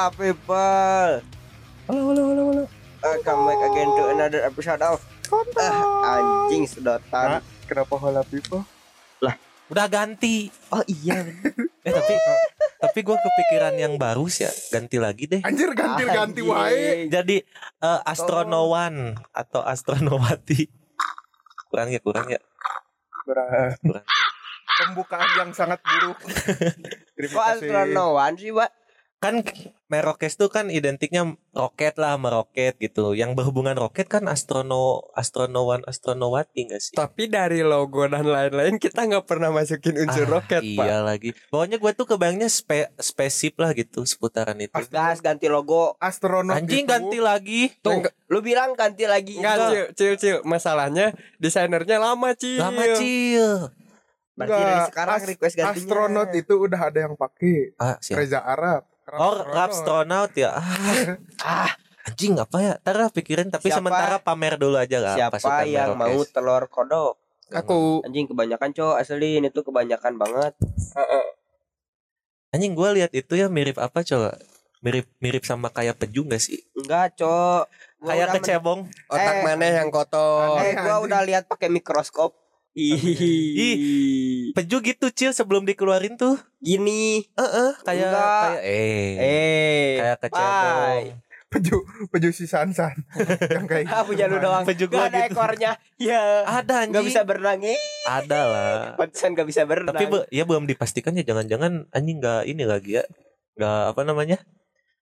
Hola people. Halo, halo, halo, halo. Welcome back again to another episode of Ah, anjing sedotan. Nah, kenapa hola people? Udah ganti. Oh iya. Eh tapi tapi gue kepikiran yang baru sih ya. Ganti lagi deh. Anjir ganti-ganti Anjing. wae. Jadi eh, astronowan atau astronowati. Kurang ya, kurang ya. Kurang. Kurang. Pembukaan yang sangat buruk. Terima Kok kasih. astronowan sih, Pak? Kan Merokes tuh kan identiknya roket lah sama roket gitu. Yang berhubungan roket kan astrono astronowan astronowati gak sih? Tapi dari logo dan lain-lain kita nggak pernah masukin unsur Ah, roket, Pak. Iya lagi. Pokoknya gue tuh kebayangnya spe spaceship lah gitu seputaran itu. Gas ganti logo. Astronot Anjing itu ganti lagi. Tuh, lu bilang ganti lagi. Enggak, cil, cil, cil. Masalahnya desainernya lama, cil. Lama cil. Berarti dari sekarang request gantinya. Astronot itu udah ada yang pakai. Ah? Reza Arab. Oh, astronaut ya. Ah, Ah, anjing apa ya? Ntar lah pikirin tapi Siapa- sementara pamer dulu aja lah siapa pasukan yang mau Merokes. telur kodok? Aku Anjing kebanyakan cowok asli ini tuh kebanyakan banget. Anjing gua lihat itu ya mirip apa coba? Mirip mirip sama kayak peju gak sih? Enggak, cowok. Gua kayak men- kecebong. otak Eh. mana yang kotor. Eh, gua udah lihat pakai mikroskop. Ih. Peju gitu cil sebelum dikeluarin tuh. Gini. Heeh, kayak Enggak. kayak eh, Eh. kayak kecebong. Peju peju si Sansan. yang kayak Ah, punya lu doang. Peju Gak gua ada gitu. ekornya. Ya. Ada anjing. Gak bisa berenang. Eh, Ada lah. pantesan gak bisa berenang. Tapi be- ya belum dipastikan ya jangan-jangan anjing nggak ini lagi ya. Nggak apa namanya?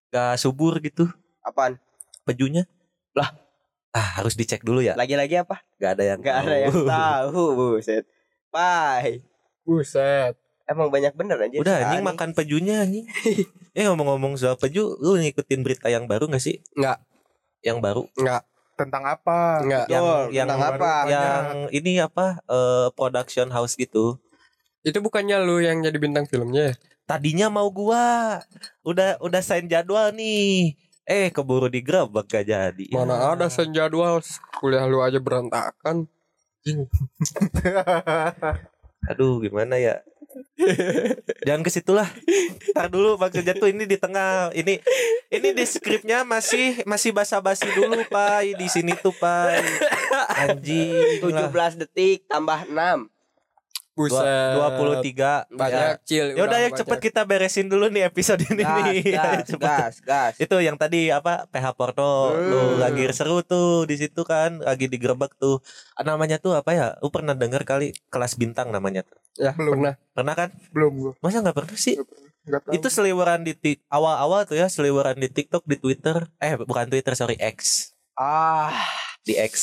Nggak subur gitu Apaan? pejunya. Lah. Ah, harus dicek dulu ya. Lagi-lagi apa? Gak ada yang Gak ada yang tahu. tahu, buset. Pai. Buset. Emang banyak bener anjir. Udah anjing makan pejunya anjing. eh ngomong-ngomong soal peju, lu ngikutin berita yang baru gak sih? Nggak. Yang baru? Enggak, tentang apa? enggak. yang Betul, yang tentang apa? banyak. Yang ini apa? eh, production house gitu. Itu bukannya lu yang jadi bintang filmnya ya? Tadinya mau gua udah udah sign jadwal nih. Eh keburu digerebek gak jadi. Mana ada sen jadwal kuliah lu aja berantakan. Aduh gimana ya? Jangan ke situ lah. Ntar dulu maksudnya tuh ini di tengah. Ini ini di skripnya masih masih basa-basi dulu, Pak. Di sini tuh, Pak. Anjing. lah. 17 detik tambah 6. Buset. Dua- 23 Banyak, cil. Ya udah ya cepet kita beresin dulu nih episode ini Gas, nih. Ayo, gas, cepet. gas, gas. Itu yang tadi apa PH Porno Hmm. lu lagi seru tuh di situ kan, lagi digerebek tuh. Ah, Namanya tuh apa ya? Lu pernah dengar kali kelas bintang namanya tuh. Ya, Belum. pernah. Pernah kan? Belum gua. Masa nggak pernah sih? Enggak tahu. Itu seliweran di tik awal-awal tuh ya, seliweran di TikTok, di Twitter. Eh, bukan Twitter, sorry, X. Ah, Di X.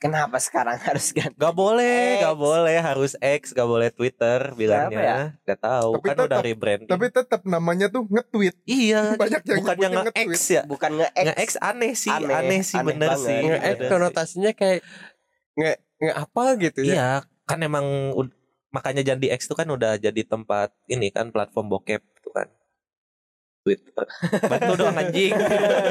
kenapa sekarang harus ganti? Gak boleh, X. gak boleh harus X, gak boleh Twitter bilangnya. Gak tahu, Tapi kan udah tetap- rebranding. Tapi tetap namanya tuh nge-tweet. iya, Banyak yang bukannya nyebutnya nge-X nge-tweet. ya. Bukan nge-X. Nge-X aneh sih, Aneh, aneh, sih aneh bener banget. sih. Nge-X konotasinya kayak nge nge apa gitu ya. Iya, kan emang ud- makanya jadi X tuh kan udah jadi tempat ini kan platform bokep tuh kan. Twitter. Bantu dong anjing.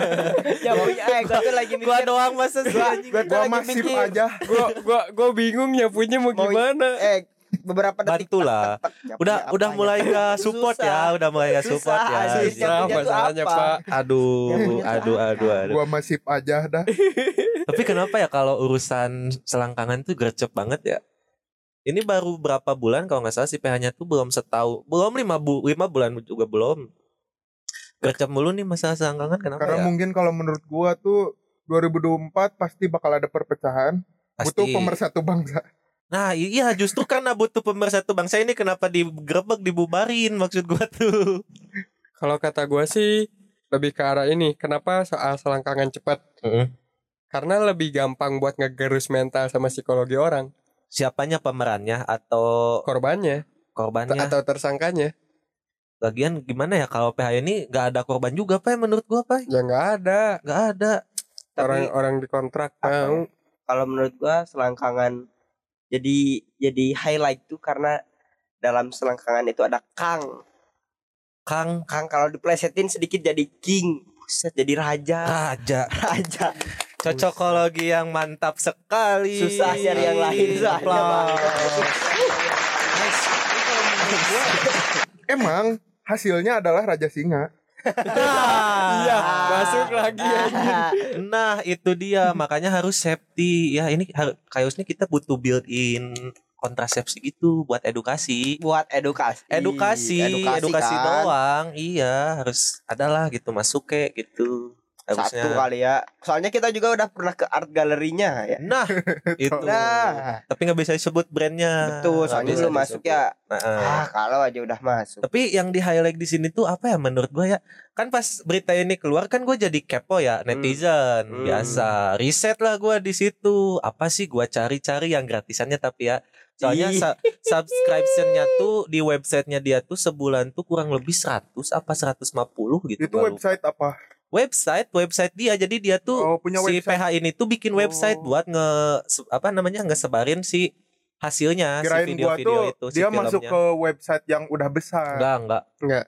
ya punya eh gua tuh lagi gua mikir doang masa sih Gua- anjing. gua Gua masif mikir. aja. Gua gua gua bingung nyapunya mau Mau- gimana. eh beberapa detik Bantu lah. tek, tek, tek, Udah udah mulai ya? nggak support ya, udah mulai nggak support ya. Iya. Susah tuh masalahnya, apa? Pak. Aduh, aduh, aduh, aduh. Gua masif aja dah. Tapi kenapa ya kalau urusan selangkangan tuh gercep banget ya? Ini baru berapa bulan kalau nggak salah si PH-nya tuh belum setahun, belum lima bu lima bulan juga belum. Gercep mulu nih masalah selangkangan kenapa Karena ya? mungkin kalau menurut gua tuh 2024 pasti bakal ada perpecahan. Butuh Pasti. pemersatu bangsa. Nah iya justru karena butuh pemersatu bangsa ini kenapa digerebek dibubarin maksud gua tuh. Kalau kata gua sih lebih ke arah ini. Kenapa soal selangkangan cepat? Karena lebih gampang buat ngegerus mental sama psikologi orang. Siapanya pemerannya atau Korbannya korbannya? atau tersangkanya. Lagian gimana ya kalau PH ini nggak ada korban juga pak menurut gua pak? Ya nggak ada. Nggak ada. Tapi Orang-orang dikontrak ya? kalau menurut gua selangkangan jadi jadi highlight tuh karena dalam selangkangan itu ada Kang. Kang Kang kalau diplesetin sedikit jadi king. Buset, jadi raja. Raja Raja. Cocokologi yang mantap sekali. Susah cari yang lain. Nice. Emang hasilnya adalah Raja Singa. Iya, masuk lagi. Nah, itu dia. Makanya harus safety. Ya, ini kayaknya kita butuh built-in kontrasepsi gitu buat edukasi. buat edukasi Edukasi, edukasi, kan. doang. Iya, harus adalah gitu masuk ke gitu. Harusnya. satu kali ya soalnya kita juga udah pernah ke art galerinya ya Nah, itu. nah Tapi nggak bisa disebut brandnya. betul soalnya lu masuk disebut. ya Nah, eh. ah kalau aja udah masuk Tapi yang di highlight di sini tuh apa ya menurut gue ya? Kan pas berita ini keluar kan gue jadi kepo ya netizen Hmm. biasa. Riset lah gue di situ. Apa sih gue cari-cari yang gratisannya tapi ya. Soalnya sa- subscriptionnya tuh di websitenya dia tuh sebulan tuh kurang lebih 100 apa 150 gitu. Itu lupa. website apa? Website website dia jadi dia tuh Oh, punya si website. PH ini tuh bikin website Oh. buat nge apa namanya ngesebarin si hasilnya Kirain si gua video-video tuh itu si dia masuk filmnya. ke website yang udah besar. enggak enggak Enggak.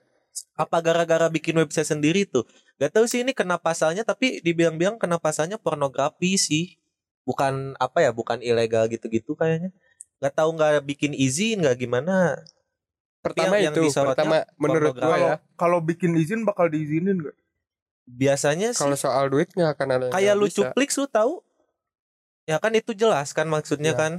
apa gara-gara bikin website sendiri tuh Gak tahu sih ini kena pasalnya tapi dibilang-bilang kena pasalnya pornografi sih bukan apa ya bukan ilegal gitu-gitu kayaknya Gak tahu nggak bikin izin nggak gimana Pertama yang itu, disorotnya pertama menurut gua ya. Kalau kalau bikin izin bakal diizinin gak? Biasanya sih Kalau soal duit nggak akan ada kayak lu bisa. cuplik lu tahu ya kan itu jelas kan maksudnya Ya. kan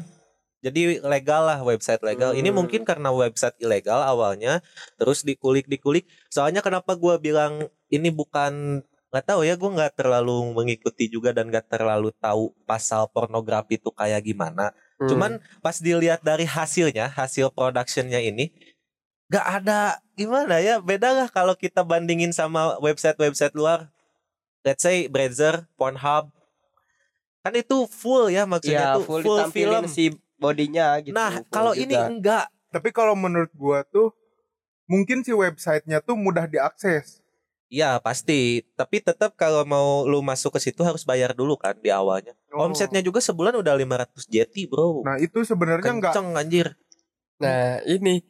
jadi legal lah website legal ini Hmm. mungkin karena website ilegal awalnya terus dikulik dikulik soalnya kenapa gua bilang ini bukan nggak tahu ya gua nggak terlalu mengikuti juga dan nggak terlalu tahu pasal pornografi itu kayak gimana Hmm. cuman pas dilihat dari hasilnya hasil productionnya ini nggak ada. Gimana ya? Beda lah kalau kita bandingin sama website-website luar. Let's say Brazzer, Pornhub. Kan itu full ya maksudnya ya tuh full, full, film. si bodinya gitu nah kalau ini enggak. Tapi kalau menurut gua tuh mungkin si websitenya tuh mudah diakses. ya pasti. Tapi tetap kalau mau lu masuk ke situ harus bayar dulu kan di awalnya. Oh. omsetnya juga sebulan udah 500 jeti bro. Nah itu sebenarnya nggak kenceng anjir. Nah, ini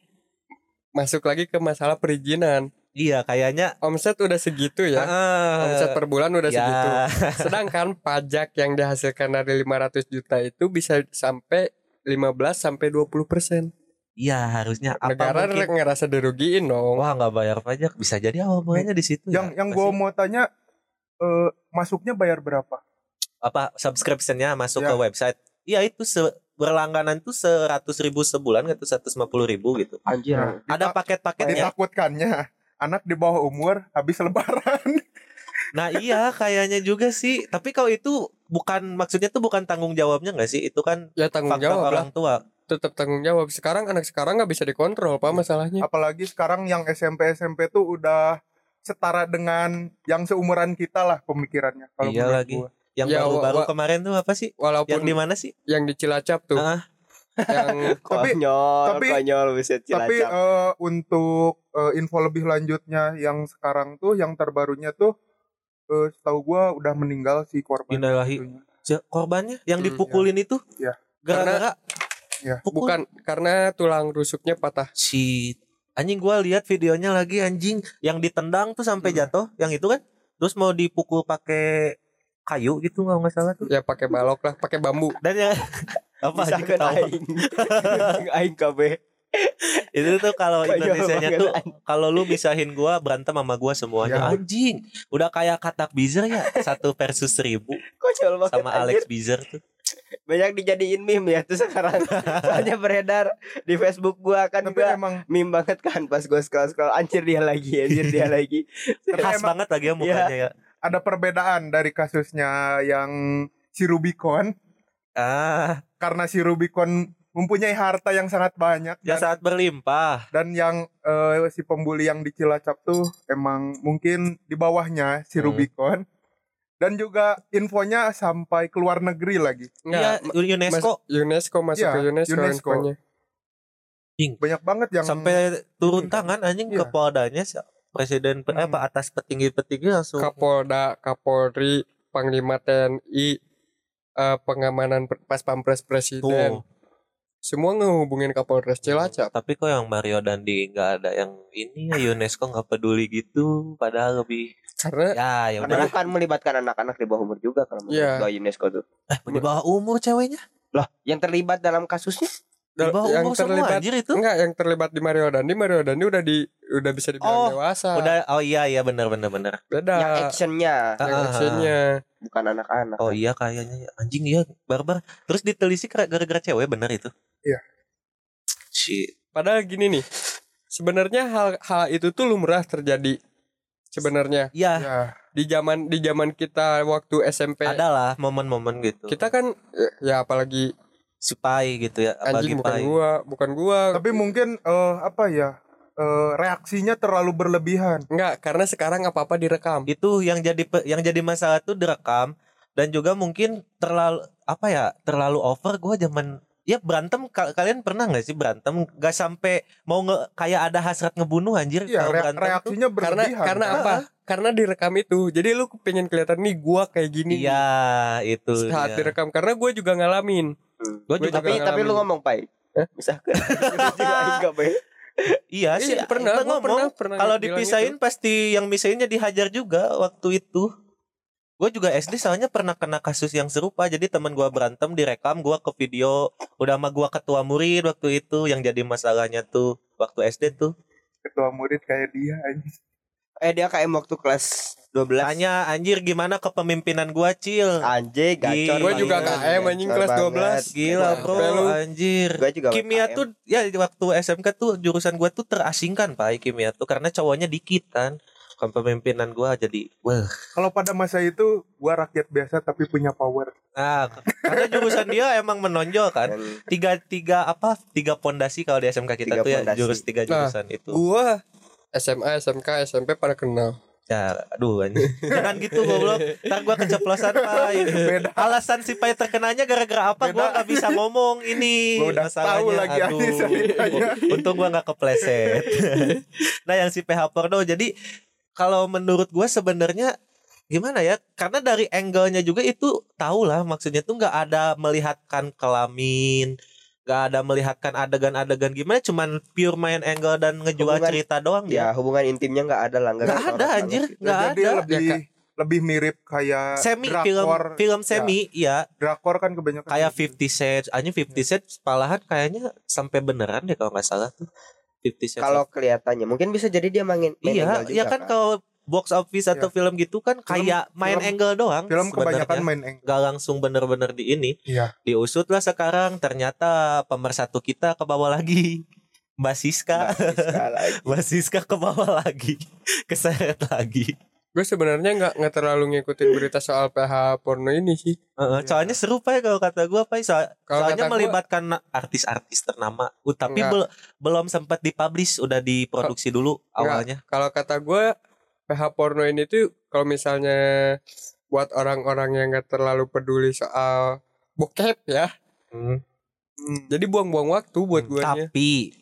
masuk lagi ke masalah perizinan. iya kayaknya Omset udah segitu ya. ah, Omset per bulan udah ya, segitu. Sedangkan pajak yang dihasilkan dari 500 juta itu bisa sampai 15 sampai 20 persen. Iya harusnya apa Negara mungkin ngerasa dirugiin dong. Wah nggak bayar pajak bisa jadi awal mulanya di situ yang ya. yang sih? mau tanya eh, masuknya bayar berapa? apa subscriptionnya masuk Ya. ke website Iya itu se berlangganan tuh seratus ribu sebulan gitu seratus lima puluh ribu gitu anjir Nah, ada paket-paketnya ditakutkannya anak di bawah umur habis lebaran. nah iya kayaknya juga sih tapi kalau itu bukan maksudnya tuh bukan tanggung jawabnya nggak sih itu kan Ya tanggung faktor jawab lah. orang tua Tetap tanggung jawab. Sekarang anak sekarang nggak bisa dikontrol, Pak masalahnya. Apalagi sekarang yang SMP SMP tuh udah setara dengan yang seumuran kita lah pemikirannya kalau Iya menurut lagi. gua. Yang Ya, baru-baru wa- kemarin tuh apa sih? Walaupun yang di mana sih? yang di Cilacap tuh, Ah, yang Tapi- konyol tapi- konyol bisa Tapi eh, untuk eh, info lebih lanjutnya yang sekarang tuh yang terbarunya tuh eh, setahu gua udah meninggal si korban. Innalillahi. si- korbannya? Yang Hmm, dipukulin itu? Iya. gara-gara? Ya. pukul? Bukan karena tulang rusuknya patah. si anjing gua lihat videonya lagi anjing. Yang ditendang tuh sampai Hmm. jatuh yang itu kan? Terus mau dipukul pakai kayu gitu nggak nggak salah tuh. Ya pakai balok lah, pakai bambu. dan yang apa bisa anjing kan ketawa aing. Aing KB. Itu tuh kalau Konyol Indonesianya banget, tuh kalau lu misahin gua berantem sama gua semuanya. Ya. anjing udah kayak katak bizer ya? Satu versus seribu. Sama anjir. Alex Bizer tuh. Banyak dijadiin meme ya tuh sekarang. Soalnya beredar di Facebook gua kan Tapi juga emang meme banget kan pas gua scroll scroll anjir dia lagi anjir dia lagi. Khas emang- banget lagi ya mukanya ya ada perbedaan dari kasusnya yang si Rubicon. Ah. Karena si Rubicon mempunyai harta yang sangat banyak ya dan, saat berlimpah. dan yang eh, si pembuli yang di Cilacap tuh emang mungkin di bawahnya si Hmm. Rubicon. Dan juga infonya sampai ke luar negeri lagi. Iya Nggak, UNESCO. Mas- UNESCO masuk Iya, ke UNESCO, UNESCO. infonya. banyak banget yang sampai turun tangan anjing ke Iya. Poldanya si- presiden Hmm. apa atas petinggi-petinggi langsung Kapolda, Kapolri, Panglima TNI, eh, pengamanan pas pampres presiden. tuh Semua ngehubungin Kapolres Cilacap. tapi kok yang Mario Dandi nggak ada yang ini ya UNESCO nggak peduli gitu padahal lebih Karena ya ya karena udah bukan melibatkan anak-anak di bawah umur juga kalau menurut gua UNESCO tuh eh di bawah umur ceweknya loh yang terlibat dalam kasusnya Di bawah yang umur semua terlibat anjir itu. enggak yang terlibat di Mario Dandi Mario Dandi udah di udah bisa dibilang Oh, dewasa Udah oh iya iya benar benar benar. beda Yang actionnya Ah, yang ah, actionnya bukan anak-anak. Oh iya kayaknya anjing iya barbar. Terus ditelisik gara-gara cewek bener itu. Iya. Shit. padahal gini nih sebenarnya hal hal itu tuh lumrah terjadi sebenarnya Ya, Ya, di zaman di zaman kita waktu SMP adalah momen-momen gitu. kita kan eh, ya apalagi spy gitu ya, anjing bagi bukan pai. gua bukan gua tapi mungkin eh, apa ya? eh, reaksinya terlalu berlebihan. enggak karena sekarang apa apa direkam Itu yang jadi yang jadi masalah tuh direkam dan juga mungkin terlalu apa ya terlalu over gua zaman ya berantem ka- kalian pernah nggak sih berantem nggak sampai mau nge kayak ada hasrat ngebunuh anjir Iya, kalau berantem tuh. reaksinya karena berlebihan. karena kan? apa karena direkam itu jadi lu pengen kelihatan nih gua kayak gini Iya itu saat dia. direkam karena gue juga ngalamin Gua Gua juga tapi tapi lu ngomong pai. Hah? Misalkan juga enggak pai. iya sih Iya, pernah gua ngomong pernah pernah kalau dipisahin itu. pasti yang misahinnya dihajar juga waktu itu gue juga SD soalnya pernah kena kasus yang serupa jadi teman gua berantem direkam gua ke video udah sama gua ketua murid waktu itu yang jadi masalahnya tuh waktu SD tuh ketua murid kayak dia anjing. Eh dia KM waktu kelas 12. tanya anjir gimana kepemimpinan gua cil Anjing gacor. Gua juga. KM, anjing, kelas banget. 12. gila bro anjir Gua juga kimia KM. tuh ya waktu SMK tuh jurusan gua tuh terasingkan pak kimia tuh karena cowoknya dikit kan kepemimpinan gua jadi wah Kalau pada masa itu gua rakyat biasa tapi punya power. ah karena jurusan dia emang menonjol kan tiga tiga apa tiga pondasi kalau di SMK kita Tiga tuh ya pondasi. jurus tiga Nah, jurusan itu gua SMA SMK SMP pada kenal ya aduh jangan gitu goblok. Ntar gua keceplosan pai. Beda. alasan si pai terkenanya gara-gara apa? Gua Beda. nggak bisa ngomong ini. Gua udah tahu lagi aduh. untung gua nggak kepleset. Nah yang si PH porno jadi kalau menurut gua sebenarnya gimana ya? Karena dari angle-nya juga itu tahu lah maksudnya tuh nggak ada melihatkan kelamin nggak ada melihatkan adegan-adegan gimana cuman pure main angle dan ngejual Hubungan- cerita doang ya dia hubungan intimnya nggak ada lah nggak ada anjir. gitu. nggak Jadi ada. lebih Ya, lebih mirip kayak semi film drakor. film semi ya Drakor kan kebanyakan kayak gitu. 50 Cent aja 50 Cent malahan kayaknya sampai beneran deh kalau nggak salah tuh. 50 Cent Kalau kelihatannya mungkin bisa jadi dia main, main iya angle iya juga, kan kalau box office atau film gitu kan kayak main film- angle doang film kebanyakan sebenarnya. main eng. nggak langsung bener-bener di ini. Iya. diusut lah sekarang ternyata pemersatu kita ke bawah lagi. Mbak Siska. Mbak Siska lagi. Mbak Siska ke bawah lagi. Keseret lagi. Gue sebenarnya nggak nggak terlalu ngikutin berita soal PH porno ini sih. Heeh, soalnya seru pak kalau kata gua pak. Soal, Kalau soalnya melibatkan artis-artis ternama. Uh, tapi bel- belum sempat dipublish udah diproduksi dulu awalnya. Kalau kata gue PH porno ini tuh kalau misalnya buat orang-orang yang nggak terlalu peduli soal bokep ya. Hmm. jadi buang-buang waktu buat gue tapi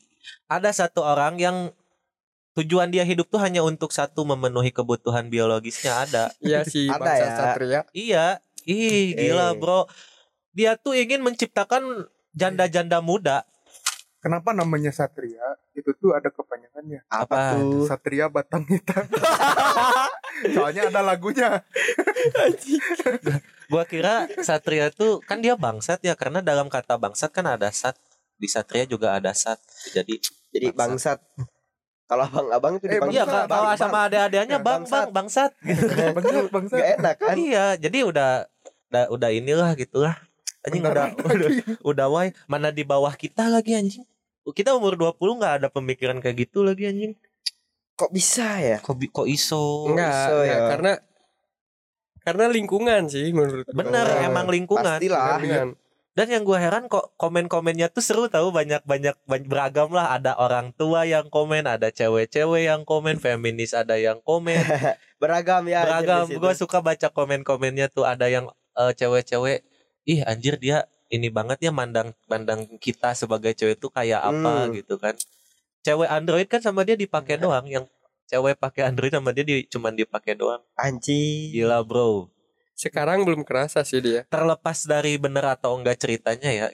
ada satu orang yang tujuan dia hidup tuh hanya untuk satu memenuhi kebutuhan biologisnya ada. Iya si Ada ya. satria. Iya. Ih gila bro. Dia tuh ingin menciptakan janda-janda muda Kenapa namanya Satria? Itu tuh ada kepanjangannya. Apa tuh? Satria Batang Hitam. Soalnya ada lagunya. Gua kira Satria tuh kan dia bangsat ya karena dalam kata bangsat kan ada sat. Di Satria juga ada sat. Jadi Jadi bangsat. Kalau abang-abang itu Eh, iya dipanggil Kak, Bangsat, bawa bang. sama adik-adiknya Ya, bang bang bangsat. bangsa, bangsa. Gak enak kan? Iya, jadi udah udah, udah inilah gitulah. Anjing udah udah udah why mana di bawah kita lagi anjing. Kita umur 20 nggak ada pemikiran kayak gitu lagi anjing. Kok bisa ya? Kok bi- kok iso? enggak, iso enggak, ya. karena karena lingkungan sih menurut. Bener Oh, emang lingkungan. Pastilah. Lingkungan. Dan yang gue heran kok komen-komennya tuh seru tahu banyak banyak banyak beragam lah. Ada orang tua yang komen, ada cewek-cewek yang komen, feminis ada yang komen. Beragam ya. beragam. Gue suka baca komen-komennya tuh ada yang eh, cewek-cewek. Ih anjir dia ini banget ya mandang mandang kita sebagai cewek tuh kayak apa Hmm. gitu kan. Cewek Android kan sama dia dipakai doang. Yang cewek pakai Android sama dia di, cuman dipakai doang. Anjing. Gila bro. sekarang belum kerasa sih dia Terlepas dari bener atau enggak ceritanya ya.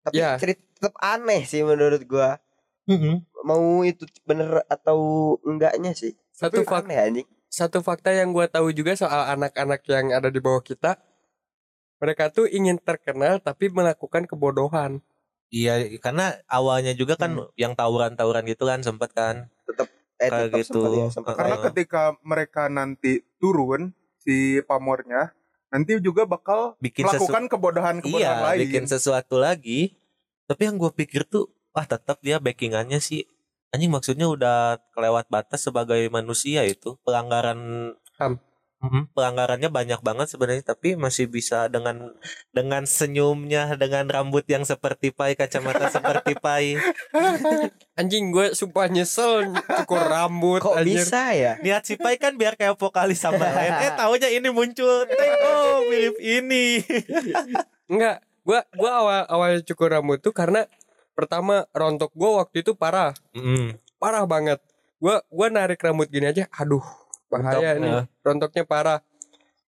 Tapi Ya. cerita tetap aneh sih menurut gua. Mau itu bener atau enggaknya sih. satu fakta aneh anjing. satu fakta yang gue tahu juga soal anak-anak yang ada di bawah kita mereka tuh ingin terkenal tapi melakukan kebodohan Iya, karena awalnya juga kan yang tawuran-tawuran gitu kan sempet kan. eh, Kayak tetap gitu. sempat ya, sempat. Karena ketika mereka nanti turun si pamornya, nanti juga bakal Bikin melakukan kebodohan-kebodohan Iya, lain. bikin sesuatu lagi. Tapi yang gue pikir tuh, wah tetap dia backingannya sih anjing maksudnya udah kelewat batas sebagai manusia itu pelanggaran Ham. Mhm, pelanggarannya banyak banget sebenarnya tapi masih bisa dengan dengan senyumnya dengan rambut yang seperti pai kacamata seperti pai Anjing gue sumpah nyesel cukur rambut Kok anjir. bisa ya? niat si pai kan biar kayak vokalis sama lain eh taunya ini muncul. Teng, oh mirip ini. Enggak, gua gua awal awal cukur rambut tuh karena pertama rontok gua waktu itu parah, Mm, parah banget. Gua gua narik rambut gini aja, aduh bahaya Rontok, nih, ya. rontoknya parah.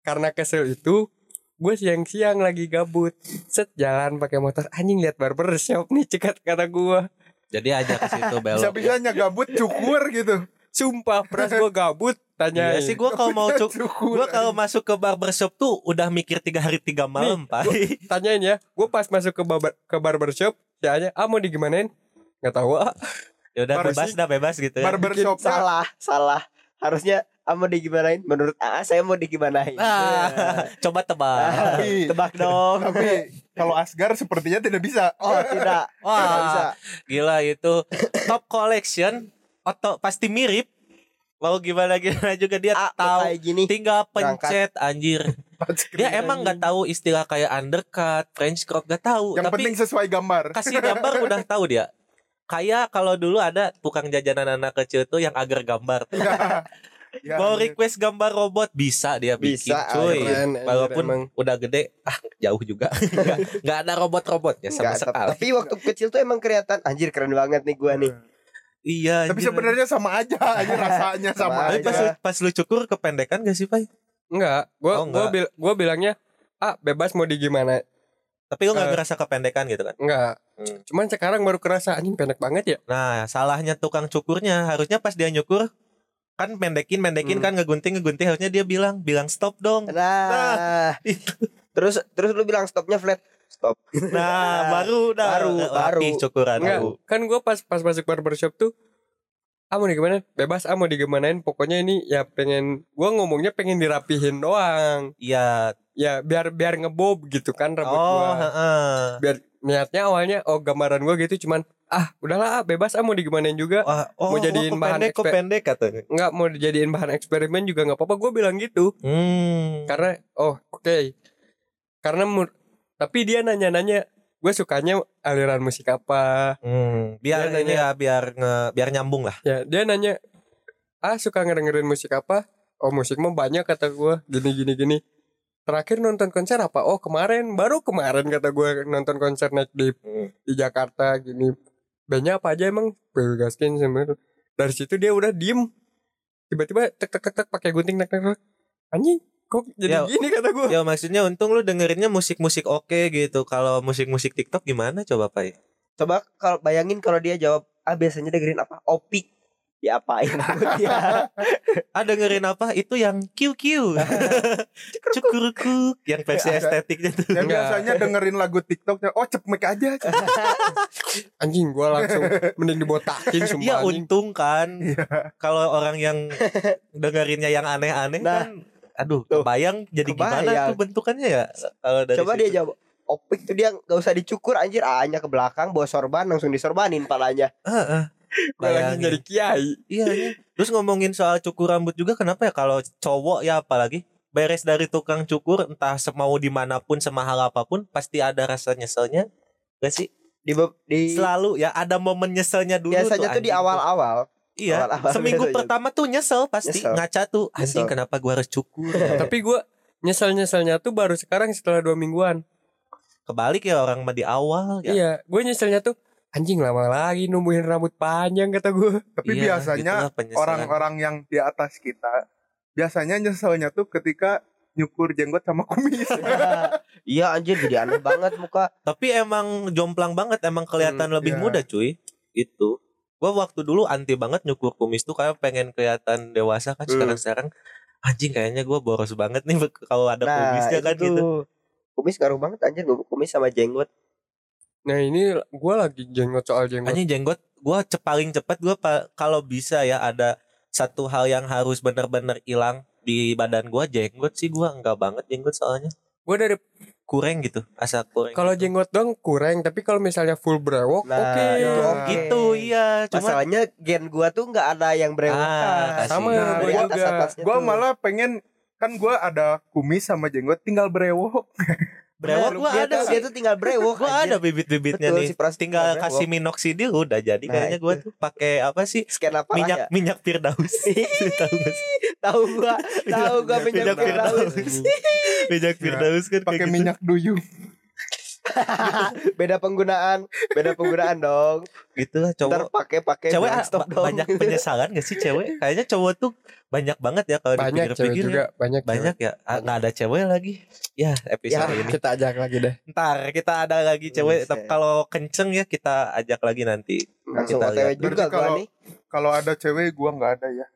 Karena kesel itu, gue siang-siang lagi gabut, set jalan pakai motor, anjing lihat barber shop nih cekat kata gua. jadi aja ke situ belok Bisa-bisanya gabut cukur gitu. Sumpah, pras gua gabut, tanya Iya sih gue kalau mau cuk Cukur. gue kalau masuk ke barbershop tuh udah mikir tiga hari tiga malam pai tanyain ya, gue pas masuk ke barber ke barbershop, dia aja, ah mau digimanain? Nggak tahu ah. ya udah Barber- bebas dah bebas gitu ya. Barbershopnya Salah, salah. Harusnya mau digimanain? Menurut AA saya mau digimanain. Ah, coba tebak Tapi- Tebak dong. Tapi kalau Asgar sepertinya tidak bisa. Oh tidak. Wah. Tidak bisa. gila itu top collection atau pasti mirip mau gimana gimana juga dia Ah, mau tahu kayak gini. tinggal pencet anjir dia emang nggak tahu istilah kayak undercut French crop gak tahu Yang tapi penting sesuai gambar. kasih gambar udah tahu dia kayak kalau dulu ada tukang jajanan anak kecil tuh yang agar gambar tuh. Ya, mau request gambar robot bisa dia bikin Bisa, cuy keren, walaupun emang. udah gede ah jauh juga nggak nggak ada robot-robotnya sama Nggak, sekali tapi waktu kecil tuh emang kelihatan anjir keren banget nih gua nih. iya Tapi sebenarnya sama aja, aja rasanya sama, Sama aja. pas, lu- pas lu cukur kependekan gak sih Pai? Enggak, gua Oh, gua enggak. bil- gua bilangnya ah bebas mau digimana Tapi lu gak Eh. ngerasa kependekan gitu kan? enggak Hmm. cuman sekarang baru kerasa anjing pendek banget ya Nah, salahnya tukang cukurnya harusnya pas dia nyukur kan pendekin pendekin Hmm. kan ngegunting ngegunting harusnya dia bilang bilang stop dong. Nah, Itu. terus terus lu bilang stopnya flat. Stop. Nah, baru dah Baru, baru. cukuran enggak baru. kan gua pas pas masuk barbershop tuh ah mau digimana bebas ah mau digimanain pokoknya ini ya pengen gua ngomongnya pengen dirapihin doang Iya. ya biar biar ngebob gitu kan rambut Oh, gua heeh. biar niatnya awalnya oh gambaran gua gitu cuman ah udahlah ah, bebas ah mau digimanain juga Wah, oh, Mau jadiin kok bahan pendek, pendek katanya. nggak mau dijadiin bahan eksperimen juga nggak apa-apa gue bilang gitu Hmm. karena oh oke karena mur- tapi dia nanya-nanya gue sukanya aliran musik apa? Hmm, biar Dia nanya- ya biar nge, biar nyambung lah. ya dia nanya ah suka ngedengerin musik apa? Oh musik mah banyak kata gue gini gini gini. Terakhir nonton konser apa? Oh kemarin baru kemarin kata gue nonton konser naik di Hmm. di Jakarta gini. Bandnya apa aja emang? Gaskin sebenarnya dari situ dia udah diem. Tiba-tiba tek tek tek tek pakai gunting tek tek tek. Anjing kok jadi Ya, gini kata gue Ya maksudnya untung lu dengerinnya musik-musik oke gitu. Kalau musik-musik TikTok gimana coba Pai? Coba kalau bayangin kalau dia jawab ah biasanya dengerin apa? Opik. Diapain rambutnya? Ah dengerin apa? Itu yang QQ. Cukurku yang versi estetiknya tuh. Yang biasanya dengerin lagu TikToknya, oh cepmek aja. anjing gue langsung mending dibotakin sumpah Iya untung kan. Kalau orang yang dengerinnya yang aneh-aneh Nah. kan aduh Tuh. kebayang jadi gimana Kebayang. tuh bentukannya ya kalau dari Coba situ. dia jawab Opik tuh dia nggak usah dicukur anjir hanya ke belakang bawa sorban langsung disorbanin palanya. Heeh. gue lagi Bayangin. jadi kiai Iya, iya. Terus ngomongin soal cukur rambut juga kenapa ya kalau cowok ya apalagi beres dari tukang cukur entah semau di mana pun semahal apa pun pasti ada rasa nyeselnya gak sih Di, di selalu ya ada momen nyeselnya dulu biasanya tuh di anjing. awal-awal. Iya awal-awal seminggu biasanya. pertama tuh nyesel pasti Nyesel. ngaca tuh anjing Nyesel. kenapa gua harus cukur ya? tapi gue nyesel nyeselnya tuh baru sekarang setelah dua mingguan kebalik ya orang mah di awal ya iya gue nyeselnya tuh anjing lama lagi numbuhin rambut panjang kata gue Tapi Iya, biasanya penyesalan. orang-orang yang di atas kita, biasanya nyeselnya tuh ketika nyukur jenggot sama kumis. Iya anjir jadi aneh banget muka. tapi emang jomplang banget emang kelihatan Hmm, lebih iya. muda cuy itu gua waktu dulu anti banget nyukur kumis tuh kayak pengen kelihatan dewasa kan Hmm. sekarang sekarang anjing kayaknya gua boros banget nih kalau ada kumisnya kan itu gitu. Kumis ngaruh banget anjir kumis sama jenggot. Nah ini gue lagi jenggot soal jenggot. Anjing jenggot gua ce- paling cepat gua pa- kalau bisa ya ada satu hal yang harus benar-benar hilang di badan gua jenggot sih gua enggak banget jenggot soalnya Gue dari kurang gitu asa kurang kalau jenggot dong kurang, tapi kalau misalnya full brewok, Nah, oke. itu Oh oke. gitu iya cuma Masalahnya gen gua tuh nggak ada yang brewokan. Ah, Sama gue Dari juga. Gua tuh. malah pengen kan gua ada kumis sama jenggot tinggal brewok. brewok gua dia ada tuh- dia tuh tinggal brewok. gua ada bibit-bibitnya nih si tinggal tinggal kasih brewok. minoxidil udah jadi Nah, kayaknya gua itu. tuh pakai apa sih scan apa minyak ya? minyak firdaus tahu gak sih Tahu gua, tahu gua minyak Minyak firdaus. Minyak firdaus kan Pakai gitu. minyak duyung. beda penggunaan, beda penggunaan dong. gitu lah Ntar cowok pakai pakai cewek ah, stop dong. banyak penyesalan gak sih cewek kayaknya cowok tuh banyak banget ya kalau Banyak cewek juga, ya. banyak. banyak ya Ah, nggak ada cewek lagi ya episode cewek. ini Kita ajak lagi deh. ntar kita ada lagi cewek tapi kalau kenceng ya kita ajak lagi nanti Langsung kita OTW juga kalau- nih. Kalau ada cewek gua nggak ada ya.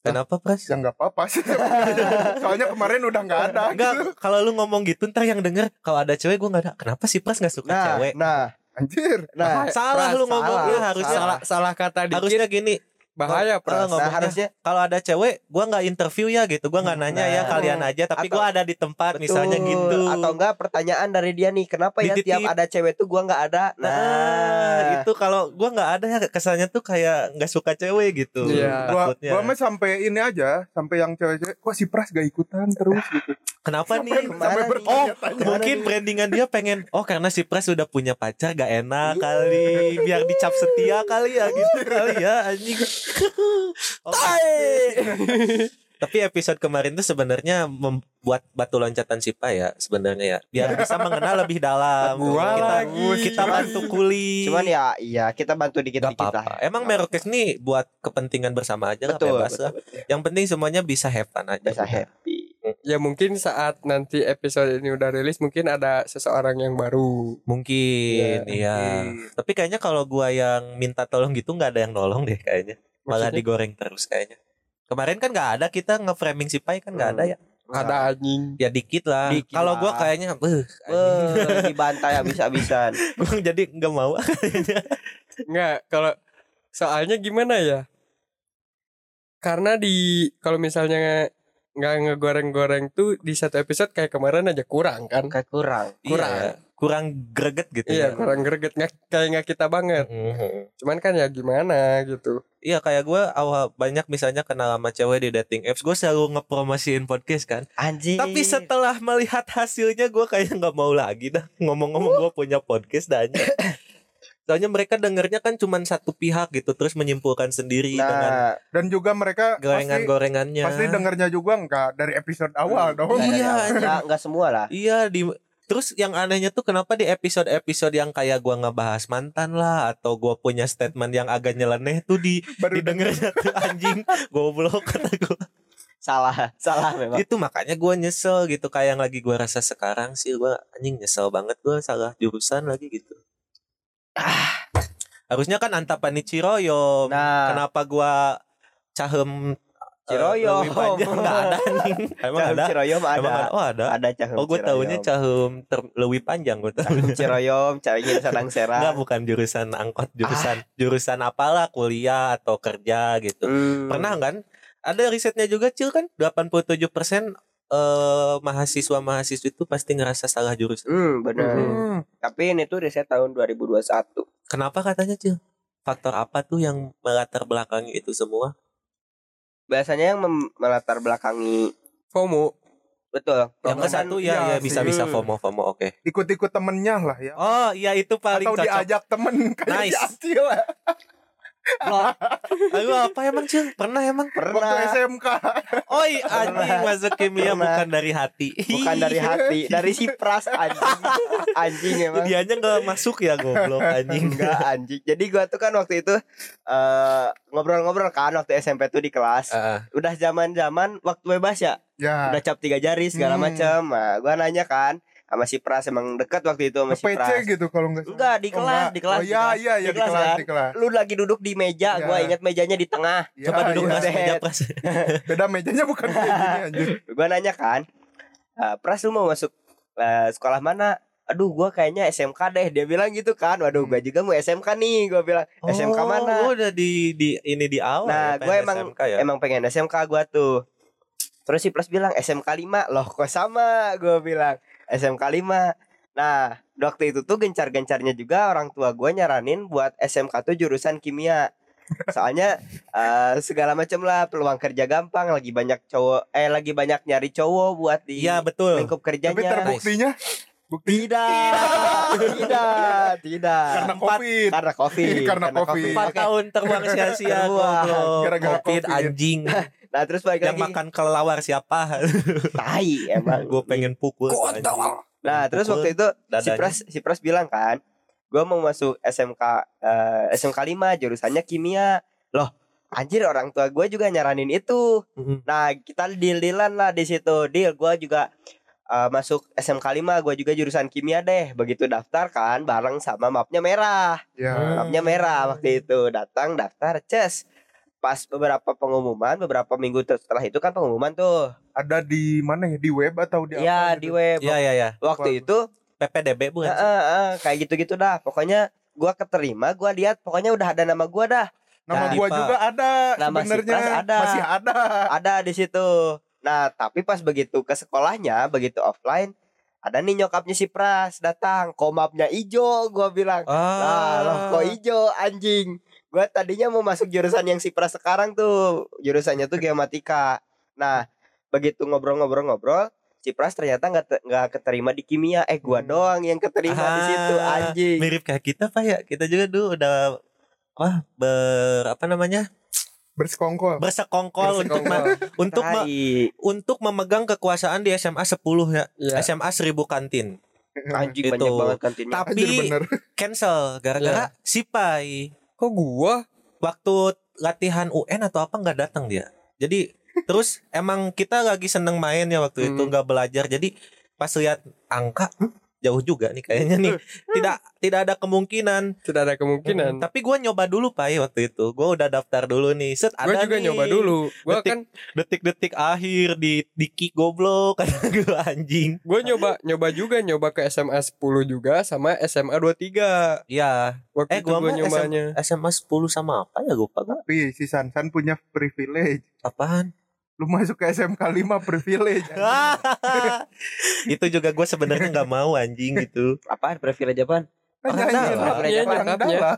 Kenapa pras Ya nggak apa-apa sih. Soalnya kemarin udah nggak ada. Enggak, kalau lu ngomong gitu ntar yang denger kalau ada cewek gue nggak ada. Kenapa sih Pras nggak suka Nah, cewek? nah, Anjir. nah. salah Pras, lu ngomongnya salah. harusnya Salah salah kata dikit harusnya gini. Bahaya Kalau pras. ngomongnya Nah, harusnya kalau ada cewek gua nggak interview ya gitu. Gua nggak nanya ya Nah. kalian aja tapi Atau- gua ada di tempat Betul. misalnya gitu. Atau enggak pertanyaan dari dia nih, kenapa ya Dititip. tiap ada cewek tuh gua nggak ada? Nah, Nah, itu kalau gua nggak ada ya kesannya tuh kayak nggak suka cewek gitu. Iya. Gua, Takutnya. gua mah sampai ini aja, sampai yang cewek-cewek, kok si Pras gak ikutan terus gitu. Kenapa nih? Ke mana sampai nih? bertanya-tanya. Mungkin brandingan dia pengen Oh karena si Pras udah punya pacar Gak enak kali Biar dicap setia kali ya Gitu kali ya anjing Oke. Tapi episode kemarin tuh sebenarnya membuat batu loncatan Sipa ya sebenarnya ya biar bisa mengenal lebih dalam. Gua kita lagi. kita bantu kuli. cuman ya iya kita bantu dikit-dikit apa-apa. lah. Emang Merokes nih buat kepentingan bersama aja lah Betul, bebas lah. Yang penting semuanya bisa have fun aja. Bisa happy. Ya mungkin saat nanti episode ini udah rilis mungkin ada seseorang yang baru. Mungkin, iya. Tapi kayaknya kalau gua yang minta tolong gitu nggak ada yang nolong deh kayaknya. Malah digoreng terus kayaknya. Kemarin kan nggak ada kita nge-framing si Pai kan nggak ada ya. Ada anjing. Ya dikit lah. Kalau gua lah. kayaknya, beuh, Eh, dibantai habis-habisan. gua jadi nggak mau kayaknya. Enggak, kalau soalnya gimana ya? Karena di kalau misalnya nggak ngegoreng-goreng tuh di satu episode kayak kemarin aja kurang kan? Kayak kurang. Kurang. Iya, kurang greget gitu. Iya, ya. kurang greget nggak kayak nggak kita banget. Mhm. Cuman kan ya gimana gitu. Iya kayak gue awal banyak misalnya kenal sama cewek di dating apps gue selalu ngepromosiin podcast kan Anjing. tapi setelah melihat hasilnya gue kayak nggak mau lagi dah ngomong-ngomong gue punya podcast dan soalnya mereka dengernya kan cuma satu pihak gitu terus menyimpulkan sendiri dengan Nah, Dan juga mereka pasti, gorengan-gorengannya pasti dengernya juga enggak dari episode awal dong. dari Iya, awal. Nggak- nggak semua lah. iya di terus yang anehnya tuh kenapa di episode-episode yang kayak gua ngebahas mantan lah atau gua punya statement yang agak nyeleneh tuh di Baru didengarnya tuh anjing. Goblok kata gua. Salah, salah memang. itu makanya gua nyesel gitu kayak yang lagi gua rasa sekarang sih gua anjing nyesel banget gua salah jurusan lagi gitu. Ah. Harusnya kan antapani ciroyom Nah, kenapa gua cahem Ciroyom. lebih panjang nggak ada anjing emang Cahem ada Ciroyom ada. emang ada oh ada Ada cahem oh gue tahunya cahem ter lebih panjang gue tahu Ciroyom, cariin Sadang Sera. Enggak bukan jurusan angkot jurusan jurusan apalah kuliah atau kerja gitu Hmm. pernah kan ada risetnya juga cil kan 87% eh mahasiswa mahasiswa itu pasti ngerasa salah jurusan Hmm, benar. Hmm. Tapi ini tuh riset tahun 2021. kenapa katanya cil faktor apa tuh yang melatar belakangi itu semua Biasanya yang melatar belakangi FOMO. betul. yang ke satu ya iya ya bisa bisa sih. fomo fomo oke Ikut-ikut temennya lah ya. oh iya itu paling Atau cocok diajak temen kayak Nice. di Lah. Lalu apa emang cil pernah emang Waktu Pernah SMK. oh iya anjing masuk kimia Pernah. bukan dari hati bukan dari hati, dari si pras anjing. Anjing emang. dianya nggak masuk ya goblok anjing Enggak anjing. Jadi gua tuh kan waktu itu eh ngobrol-ngobrol kan waktu SMP tuh di kelas. Ah, Udah zaman-zaman waktu bebas ya. Ya. Udah cap tiga jari segala Hmm. macam. Nah, gua nanya kan sama si Pras emang dekat waktu itu sama si Ke PC Pras. gitu kalau enggak salah. Enggak, di Oh, kelas, enggak. di kelas. Oh iya iya iya di kelas kan? di kelas. Lu lagi duduk di meja, Ya. gua ingat mejanya di tengah. Ya, coba duduk iya. mas meja pras Beda mejanya bukan kayak gini anjir. Gua nanya kan, "Eh, Pras lu mau masuk eh, sekolah mana? aduh gua kayaknya SMK deh dia bilang gitu kan waduh gua juga mau SMK nih gua bilang SMK Oh, mana gua udah di di ini di awal. Nah, ya, gue emang SMK ya. emang pengen SMK gua tuh. Terus si Plus bilang SMK 5 Loh kok sama Gue bilang SMK 5 Nah waktu itu tuh gencar-gencarnya juga Orang tua gue nyaranin buat SMK tuh jurusan kimia Soalnya eh, segala macam lah Peluang kerja gampang Lagi banyak cowok Eh lagi banyak nyari cowok buat di Iya betul. lingkup Tapi kerjanya terbuktinya bukti Tidak Tidak Tidak karena Empat. covid. Karena covid Karena covid. Empat tahun terbuang sia-sia. Gara-gara Covid COVID. anjing Nah terus balik yang lagi makan kelelawar siapa? Tai emang gue pengen pukul. Nah terus Pukul waktu itu si dadanya. Pras si Pras bilang kan, gue mau masuk SMK eh, SMK 5 jurusannya kimia. Loh, anjir orang tua gue juga nyaranin itu. Nah kita deal-dealan lah di situ. Deal gue juga eh, masuk SMK 5 gue juga jurusan kimia deh. Begitu daftar kan bareng sama mapnya merah. Ya. Mapnya merah waktu itu datang daftar ces. Pas beberapa pengumuman, beberapa minggu setelah itu kan pengumuman tuh. Ada di mana ya? Di web atau di apa di gitu? web. Iya iya iya. Waktu Apa? itu PPDB bukan sih? Heeh, heeh, kayak gitu-gitu dah. Pokoknya gua keterima, gua lihat pokoknya udah ada nama gua dah. Nama Nah, gua Dipa. juga ada Nama si sebenarnya. Pras ada. Masih ada. Ada di situ. Nah, tapi pas begitu ke sekolahnya, begitu offline, ada nih nyokapnya si Pras datang, komapnya ijo, gua bilang. Ah. Lah, loh kok ijo anjing. Gua tadinya mau masuk jurusan yang si Pras sekarang tuh. Jurusannya tuh geomatika. Nah, begitu ngobrol-ngobrol-ngobrol, si Pras ternyata nggak te- nggak keterima di kimia. Eh, gua Hmm. doang yang keterima di situ Ah, anjing. Mirip kayak kita Pak ya. Kita juga dulu udah wah ber apa namanya? Bersekongkol. bersekongkol untuk ma- untuk ma- untuk memegang kekuasaan di SMA 10 ya. Iya. SMA 1000 kantin. anjing Itu. banyak banget kantinnya. Tapi Anjir bener. cancel gara-gara si Pai Kok gua? waktu latihan UN atau apa nggak datang dia. Jadi terus emang kita lagi seneng main ya waktu itu Hmm. nggak belajar. Jadi pas lihat angka hmm, jauh juga nih kayaknya nih. tidak tidak ada kemungkinan. Tidak ada kemungkinan. Hmm, Tapi gua nyoba dulu Pai waktu itu. Gua udah daftar dulu nih. Set Gue ada juga nih. nyoba dulu. Gue Detik. kan Detik-detik akhir di di kick goblok kata gua anjing. gue nyoba nyoba juga nyoba ke SMA 10 juga sama SMA 23 Iya. waktu Eh itu gua gue mah nyobanya. SMA 10 sama apa ya lupa gua. Tapi si Sansan punya privilege. Apaan? Lu masuk ke SMK 5 privilege. itu juga gue sebenarnya nggak mau anjing gitu. Apaan privilege apaan? Orang dalam. Iya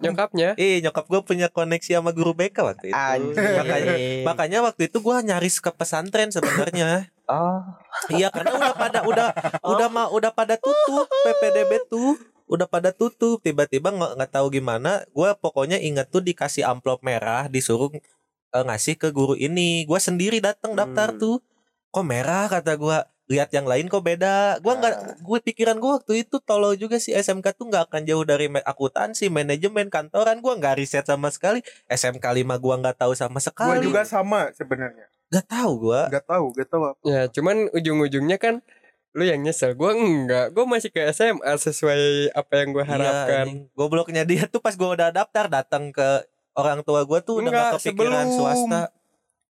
nyokapnya. Eh nyokap gue punya koneksi sama guru BK waktu itu. Anjing. Makanya, makanya waktu itu gue nyaris ke pesantren sebenarnya. Oh, iya karena udah pada udah udah mah udah pada tutup PPDB tuh udah pada tutup tiba-tiba nggak nggak tahu gimana gue pokoknya inget tuh dikasih amplop merah disuruh eh, ngasih ke guru ini. Gue sendiri datang daftar Hmm. tuh. Kok merah kata gue lihat yang lain kok beda. Gue nggak gue pikiran gue waktu itu tolol juga sih. SMK tuh nggak akan jauh dari akuntansi manajemen kantoran. Gue nggak riset sama sekali. SMK 5 gue nggak tahu sama Gua sekali. juga sama sebenarnya. nggak tahu gue Gak tahu, gak tahu apa. Ya cuman ujung-ujungnya kan lu yang nyesel. Gue enggak gue masih ke SMA sesuai apa yang gue harapkan. Iya, anjing. gobloknya dia tuh pas gue udah daftar datang ke orang tua gue tuh udah Enggak, gak kepikiran sebelum. swasta.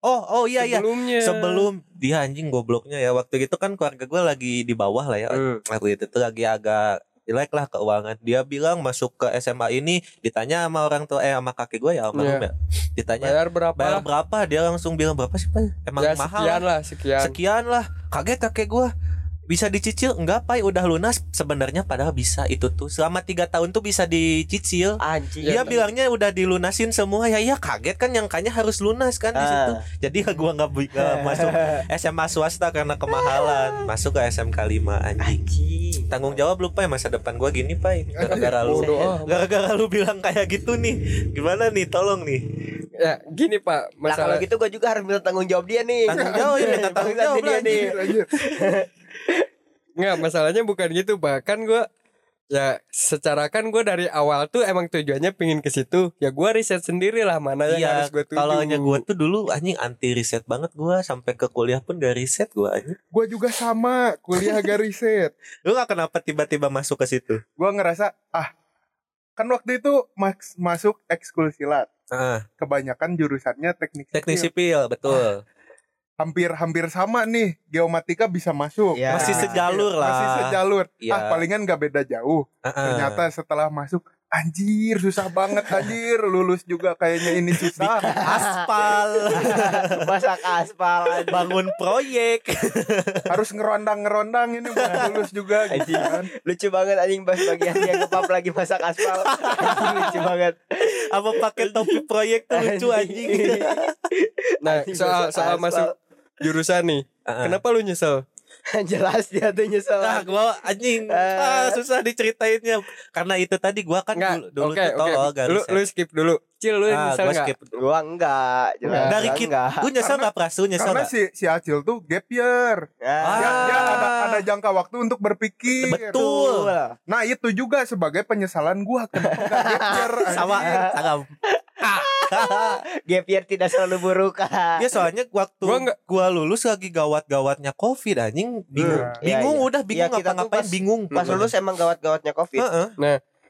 Oh, oh iya iya. sebelumnya Sebelum dia anjing gobloknya ya waktu itu kan keluarga gue lagi di bawah lah ya. Hmm. Waktu itu tuh lagi agak jelek lah keuangan. Dia bilang masuk ke SMA ini ditanya sama orang tua eh sama kakek gue ya almarhum Iya. ya. Ditanya bayar berapa bayar berapa? Dia langsung bilang berapa sih Pak? Emang ya mahal. sekian lah. lah sekian Sekian lah. Kaget kakek gue bisa dicicil? Enggak pai. Udah lunas. Sebenarnya padahal bisa itu tuh. Selama tiga tahun tuh bisa dicicil. Anjing. dia Iya, bilangnya udah dilunasin semua. Ya iya kaget kan yang kayaknya harus lunas kan di situ. Ah. jadi gua nggak nggak masuk SMA swasta karena kemahalan. Masuk ke SMK 5 anjing. Tanggung jawab lupa ya masa depan gua gini pai. Gara-gara lu. Ah. gara-gara lu bilang kayak gitu nih. Gimana nih? Tolong nih. Ya gini pak. Nah kalau masalah gitu gue juga harus minta tanggung jawab dia nih. Tanggung jawab, ya, minta tanggung jawab dia nih. Anjir, anjir. nggak masalahnya bukan gitu pak kan gue ya secara kan gue dari awal tuh emang tujuannya pingin ke situ ya gue riset sendiri lah mana yang iya harus gue tuju kalau gua tuh dulu anjing anti riset banget gua sampai ke kuliah pun gak riset gua anjing Gua juga sama, kuliah agak riset. lu gak kenapa tiba-tiba masuk ke situ Gua ngerasa ah kan waktu itu mas masuk ekskul silat. ah Kebanyakan jurusannya teknik teknik sipil. sipil betul hampir-hampir sama nih geomatika bisa masuk. Ya. Masih sejalur lah. Masih sejalur. Iya. Ah palingan nggak beda jauh. Heeh. Ternyata setelah masuk anjir susah banget anjir lulus juga kayaknya ini susah. aspal, masak aspal anjing. bangun proyek. Harus ngerondang-ngerondang ini buat lulus juga gitu kan. lucu banget anjing pas bagian yang ngepap lagi masak aspal Anjing, lucu banget Apa pakai topi proyek tuh lucu anjing. Nah, soal masuk soal aspal. masuk jurusan nih. Heeh. Kenapa lu nyesel? jelas dia tuh nyesel Ah, gua anjing Eh. ah, susah diceritainnya karena itu tadi gua kan Enggak. dulu, dulu Oke, tuh gak Lu lu skip dulu. Cil lu ah, nyesel gua enggak? skip. gua enggak jelas Dari gua kita, enggak gua nyesel Karena- gak prasu nyesel Karena gak? si si Acil tuh gap year. Ah, Dia, dia Ah. ada ada jangka waktu untuk berpikir. Betul. Nah, itu juga sebagai penyesalan gua kenapa gak gap year. Sama sama. gap year tidak selalu buruk Ya soalnya waktu Gua gua, nggak- lulus lagi gawat-gawatnya Covid anjing bingung. Hmm, bingung iya, iya. udah bingung Iya, kita tuh ngapa-ngapain pas- bingung. pas lulus emang gawat-gawatnya covid Heeh.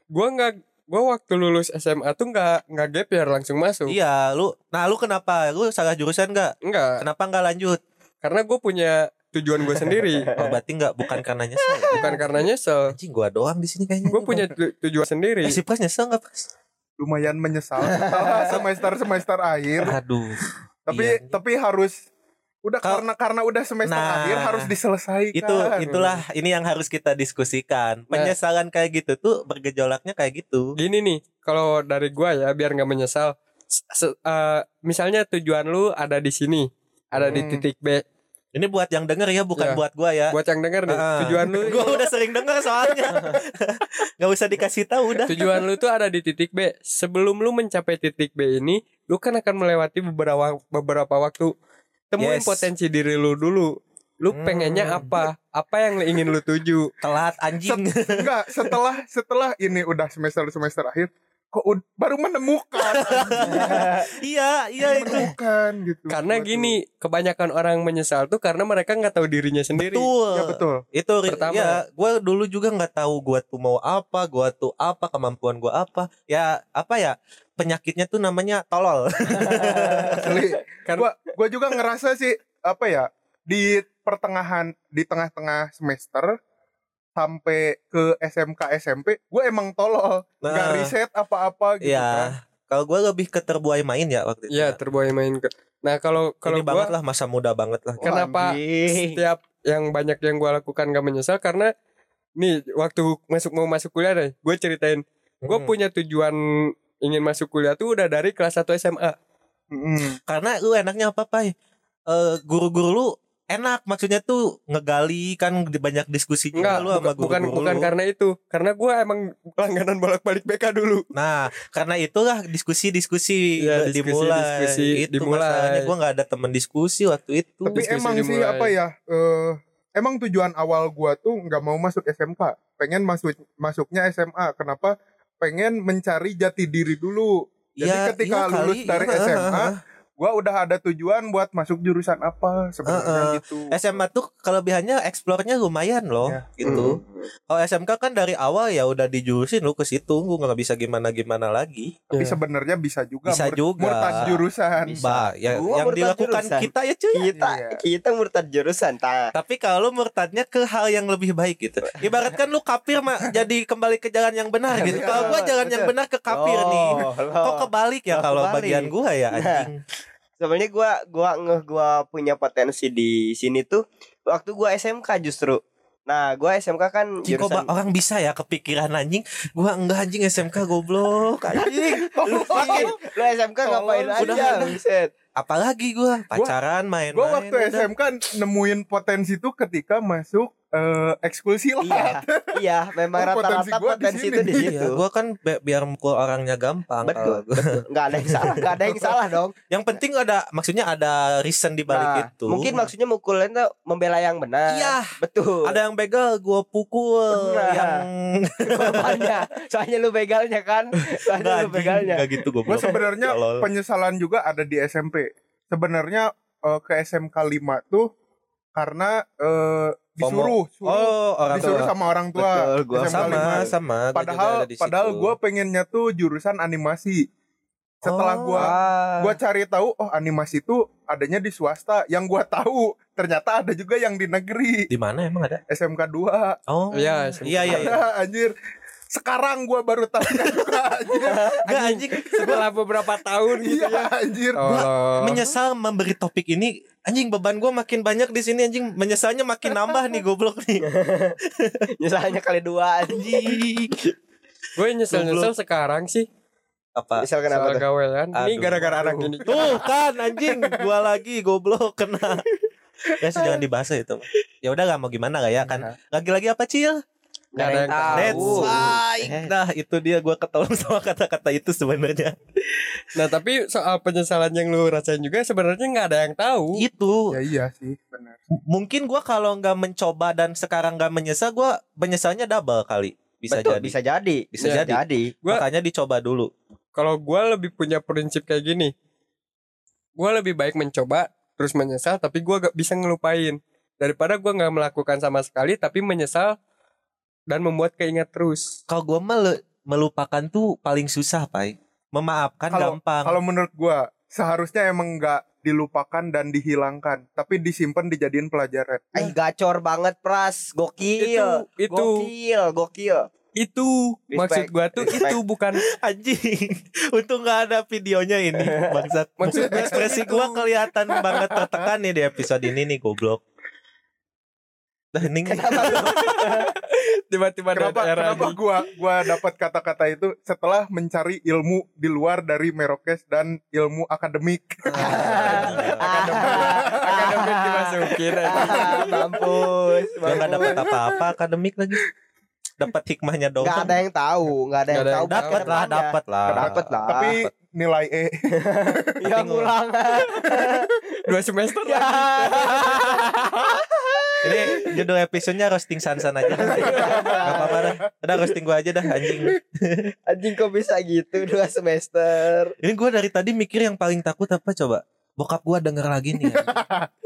Gua enggak gua waktu lulus SMA tuh enggak enggak gap year langsung masuk. Iya, lu nah lu kenapa? Lu salah jurusan gak? Enggak, Kenapa nggak lanjut? karena gue punya tujuan gue sendiri, Oh, berarti nggak bukan karena nyesel. ya? bukan karena nyesel. Anjing gua doang di sini kayaknya. Gue punya tu- tujuan sendiri. Eh, si Pras nyesel nggak Pras? Lumayan menyesal setelah semester-semester akhir. Aduh. Tapi Iya. tapi harus udah Kalau- karena karena udah semester Nah, akhir harus diselesaikan. Itu itulah ini yang harus kita diskusikan. Penyesalan kayak gitu tuh bergejolaknya kayak gitu. Gini nih, kalau dari gua ya biar nggak menyesal. Se- eh, misalnya tujuan lu ada di sini, ada di Hmm. titik B. Ini buat yang denger ya, bukan Ya. buat gua ya. Buat yang denger nih, Ah. tujuan lu gua udah sering denger soalnya. Gak usah dikasih tahu udah. tujuan lu tuh ada di titik B. Sebelum lu mencapai titik B ini, lu kan akan melewati beberapa beberapa waktu. Temuin Yes. potensi diri lu dulu. Lu Hmm. pengennya apa? Apa yang ingin lu tuju? Telat anjing. Enggak, setelah setelah ini udah semester-semester akhir kok baru menemukan iya, iya itu. menemukan gitu. Karena Betul. gini, kebanyakan orang menyesal tuh karena mereka nggak tahu dirinya sendiri. Betul. Ya betul. Itu Pertama. ya, gue dulu juga nggak tahu gue tuh mau apa, gue tuh apa, kemampuan gue apa. Ya apa ya penyakitnya tuh namanya tolol. Asli. Kan- Gua gua juga ngerasa sih apa ya di pertengahan di tengah-tengah semester sampai ke SMK SMP gue emang tolol nggak Nah. riset apa-apa gitu kan. ya, kalau gue lebih ke terbuai main ya waktu itu. Iya, ya. terbuai main ke. Nah, kalau kalau Ini banget gua lah masa muda banget lah. Kenapa Anjing. setiap yang banyak yang gua lakukan gak menyesal karena nih waktu masuk mau masuk kuliah deh, gue ceritain, gue Hmm. punya tujuan ingin masuk kuliah tuh udah dari kelas 1 SMA. Mm-mm. Karena lu enaknya apa, Pai? Eh guru-guru lu enak maksudnya tuh ngegali kan di banyak diskusi juga Enggak, lu sama bukan bukan, bukan karena itu. Karena gua emang langganan bolak-balik BK dulu. Nah, karena itulah diskusi-diskusi Iya, diskusi- dimulai. diskusi itu dimulai. masalahnya gua nggak ada temen diskusi waktu itu. Tapi diskusi emang sih dimulai. apa ya? eh emang tujuan awal gua tuh nggak mau masuk SMK, pengen masuk masuknya SMA. Kenapa? Pengen mencari jati diri dulu. Jadi Iya, ketika iya lulus kali, dari iya, SMA, heeh. Gua udah ada tujuan buat masuk jurusan apa sebenarnya Heeh. gitu. SMA tuh kelebihannya eksplornya lumayan loh Ya. gitu. Kalau SMK kan dari awal ya udah dijurusin lu ke situ, lu nggak bisa gimana gimana lagi. Tapi Iya. sebenarnya bisa juga Bisa mur- juga. murtad jurusan. Bisa. Bah, ya, Gua yang murtad dilakukan jurusan. kita ya cuy. kita Iya. kita murtad jurusan ta Tapi kalau lu murtadnya ke hal yang lebih baik gitu. Ibaratkan lu kafir mah jadi kembali ke jalan yang benar gitu. Iya, Kalau gua jalan yang benar ke kafir Oh, nih. loh. Kok kebalik ya Oh, kalau bagian gua ya Nah, anjing. Sebenarnya gua gua ngeh gua punya potensi di sini tuh waktu gua SMK justru. Nah gua SMK kan kok jurusan orang bisa ya kepikiran anjing? Gua enggak anjing SMK goblok. Anjing lu, lu SMK ngapain Udah, aja udah. Apalagi gua? Pacaran main-main Gue waktu udah. SMK nemuin potensi tuh ketika masuk eh, ekskul silat. iya iya memang Oh, potensi rata-rata gua di potensi itu di nih. Iya, situ gua kan bi- biar mukul orangnya gampang betul gua. betul nggak ada yang salah nggak ada yang salah dong Yang penting ada maksudnya ada reason di balik Nah, itu mungkin maksudnya mukulnya tuh membela yang benar Iya, betul ada yang begal gua pukul Nah. yang korbannya soalnya lu begalnya kan soalnya lu begalnya Enggak gitu Gue goblok. sebenarnya penyesalan juga ada di SMP. Sebenarnya eh, ke SMK 5 tuh karena eh, disuruh, suruh, Oh, orang disuruh tua. sama orang tua. Betul, gua sama 5. sama gua juga Padahal ada di padahal gue pengennya tuh jurusan animasi. setelah Oh. gua Ah. gua cari tahu oh animasi itu adanya di swasta yang gua tahu ternyata ada juga yang di negeri Di mana emang ada? SMK 2 Oh. Iya, Iya iya. iya. ada anjir sekarang gua baru tahu juga anjir Enggak anjing. setelah beberapa tahun gitu iya ya anjir Oh. Menyesal memberi topik ini anjing beban gua makin banyak di sini anjing menyesalnya makin nambah nih goblok nih. Nyesalnya kali dua anjing. gue nyesel nyesel sekarang sih Apa? Misal kenapa soal tuh? gawean ini Aduh. gara-gara anak ini Tuh kan anjing gua lagi goblok kena. Ya sih jangan dibahas itu. Ya udah gak mau gimana gak ya kan. Lagi-lagi apa Cil? Nggak ada yang tahu. That's. Eh. Nah, itu dia gua ketolong sama kata-kata itu sebenarnya. nah tapi soal penyesalan yang lu rasain juga sebenarnya nggak ada yang tahu Itu ya iya sih benar M- mungkin gua kalau nggak mencoba dan sekarang nggak menyesal gua penyesalnya double kali. Bisa Betul, jadi. bisa jadi. Bisa Bisa jadi. jadi. Gua- Makanya dicoba dulu. kalau gue lebih punya prinsip kayak gini gue lebih baik mencoba terus menyesal tapi gue gak bisa ngelupain daripada gue nggak melakukan sama sekali tapi menyesal dan membuat keingat terus Kalau gua melu- melupakan tuh paling susah, Pai. Memaafkan Kalau- gampang. kalau menurut gua seharusnya emang nggak dilupakan dan dihilangkan tapi disimpan dijadiin pelajaran Eh, gacor banget pras, gokil. itu itu Gokil, gokil. itu Respect, maksud gue tuh respect. itu bukan anjing. Untung nggak ada videonya ini. Bangsat. Maksud gua ekspresi gua kelihatan banget tertekan nih di episode ini nih goblok. Ini tiba-tiba ada kenapa kenapa nih. gua gua dapat kata-kata itu setelah mencari ilmu di luar dari Merokes dan ilmu akademik akademik dimasukin aja. Ah, mampus. Gua nggak dapat apa-apa akademik lagi. Dapat hikmahnya doang. Gak ada yang tahu, gak ada yang tahu. Dapat lah, dapat lah. Dapat lah. tapi nilai E Yang ngulang. dua semester Ya. Ini judul episodenya roasting Sansan aja. Gak apa-apa dah. Udah roasting gua aja dah anjing. Anjing kok bisa gitu dua semester. Ini gua dari tadi mikir yang paling takut apa coba? Bokap gua denger lagi nih.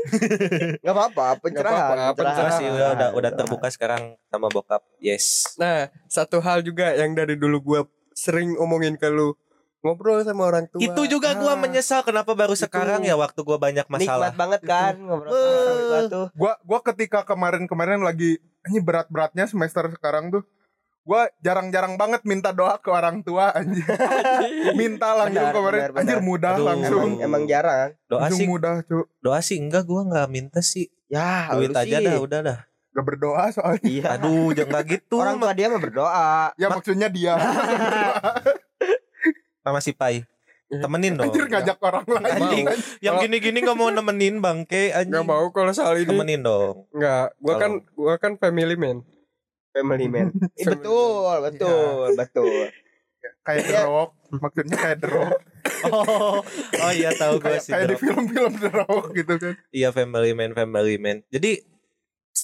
Ya. Gak apa-apa, pencerahan. apa-apa, pencerahan. Makasih udah, udah udah terbuka sekarang sama bokap. Yes. nah satu hal juga yang dari dulu gue sering omongin ke lu ngobrol sama orang tua Itu juga gua Ah. menyesal kenapa baru Itu. sekarang ya waktu gua banyak masalah. Nikmat banget kan ngobrol sama orang tua tuh. gua gua ketika kemarin-kemarin lagi ini berat-beratnya semester sekarang tuh gua jarang-jarang banget minta doa ke orang tua anjir minta langsung Benar, kemarin benar, benar. anjir mudah Aduh. langsung Emang emang jarang. Doa langsung sih, mudah cu doa sih enggak gua nggak minta sih. Ya, Duit aja sih. dah, udah dah. gak berdoa soalnya Iya. Aduh, jangan gitu. Orang tua dia mah berdoa. ya maksudnya dia sama si Pai. Temenin dong. anjir ngajak orang lain Anjing. Yang gini-gini gak mau nemenin bangke anjing. nggak mau kalau soal ini Temenin dong. nggak gua kan gua kan family man Family man. Eh, betul, betul, betul. kayak The Rock maksudnya kayak The Rock Oh, oh iya tahu gue sih. kayak di film-film The Rock gitu kan Iya family man, family man. Jadi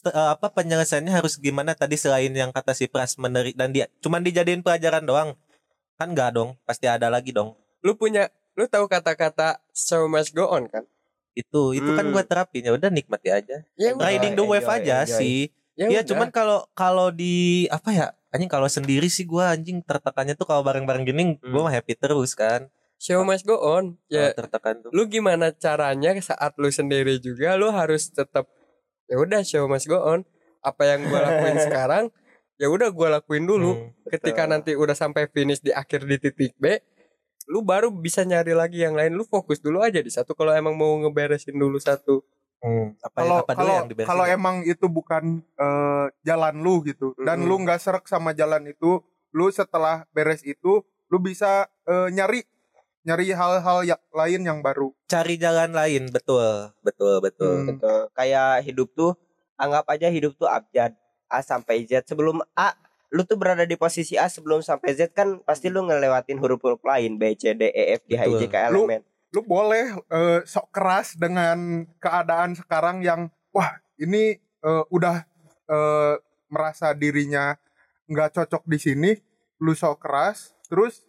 eh, apa penyelesaiannya harus gimana tadi selain yang kata si Pras meneri dan dia cuman dijadiin pelajaran doang. Kan enggak dong, pasti ada lagi dong. lu punya lu tahu kata-kata so must go on kan Itu itu kan Hmm. gue terapin ya udah nikmati aja. ya udah. Riding the wave enjoy, aja enjoy. sih. Ya Iya, udah. cuman kalau kalau di apa ya? Anjing kalau sendiri sih gua anjing tertekannya tuh kalau bareng-bareng gini Hmm. gua mah happy terus kan. show must go on ya Kalau tertekan tuh. lu gimana caranya saat lu sendiri juga lu harus tetap ya udah show must go on apa yang gua lakuin sekarang ya udah gua lakuin dulu Hmm, ketika betul. nanti udah sampai finish di akhir di titik B lu baru bisa nyari lagi yang lain lu fokus dulu aja di satu kalau emang mau ngeberesin dulu satu Hmm, apa kalau apa kalau yang kalau emang itu bukan eh, jalan lu gitu dan Mm-mm. lu nggak serak sama jalan itu lu setelah beres itu lu bisa eh, nyari nyari hal-hal ya- lain yang baru cari jalan lain, betul. Betul, betul. Hmm. Betul. Kayak hidup tuh anggap aja hidup tuh abjad A sampai Z. Sebelum A lu tuh berada di posisi A sebelum sampai Z kan pasti lu ngelewatin huruf-huruf lain B C D E F G H I J K L M N. lu boleh eh, sok keras dengan keadaan sekarang yang wah ini eh, udah eh, merasa dirinya nggak cocok di sini lu sok keras terus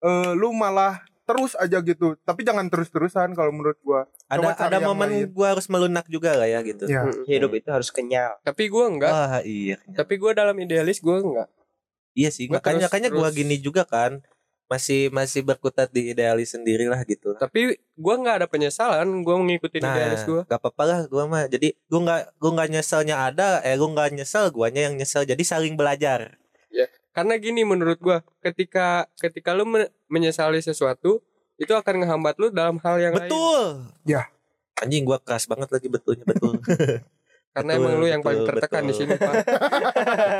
eh, lu malah terus aja gitu tapi jangan terus-terusan kalau menurut gua Ada Coba ada momen lain. gua harus melunak juga lah ya gitu. ya Hidup itu harus kenyal. tapi gua enggak Wah, iya. tapi gua dalam idealis gua enggak Iya sih, Gua makanya terus- makanya gua terus- gini juga kan. Masih masih berkutat di idealis sendiri lah gitu. Tapi gua nggak ada penyesalan gua mengikuti Nah, idealis gua. gak apa-apa lah gua mah. Jadi gua nggak gua nggak nyeselnya ada, eh gua nggak nyesel, guanya yang nyesel. Jadi saling belajar. Karena gini menurut gua, ketika ketika lu men- menyesali sesuatu, itu akan ngehambat lu dalam hal yang lain. Betul. Ya. Anjing gua keras banget lagi betulnya betul. Karena Betul, emang lu yang paling betul, tertekan di sini, Pak.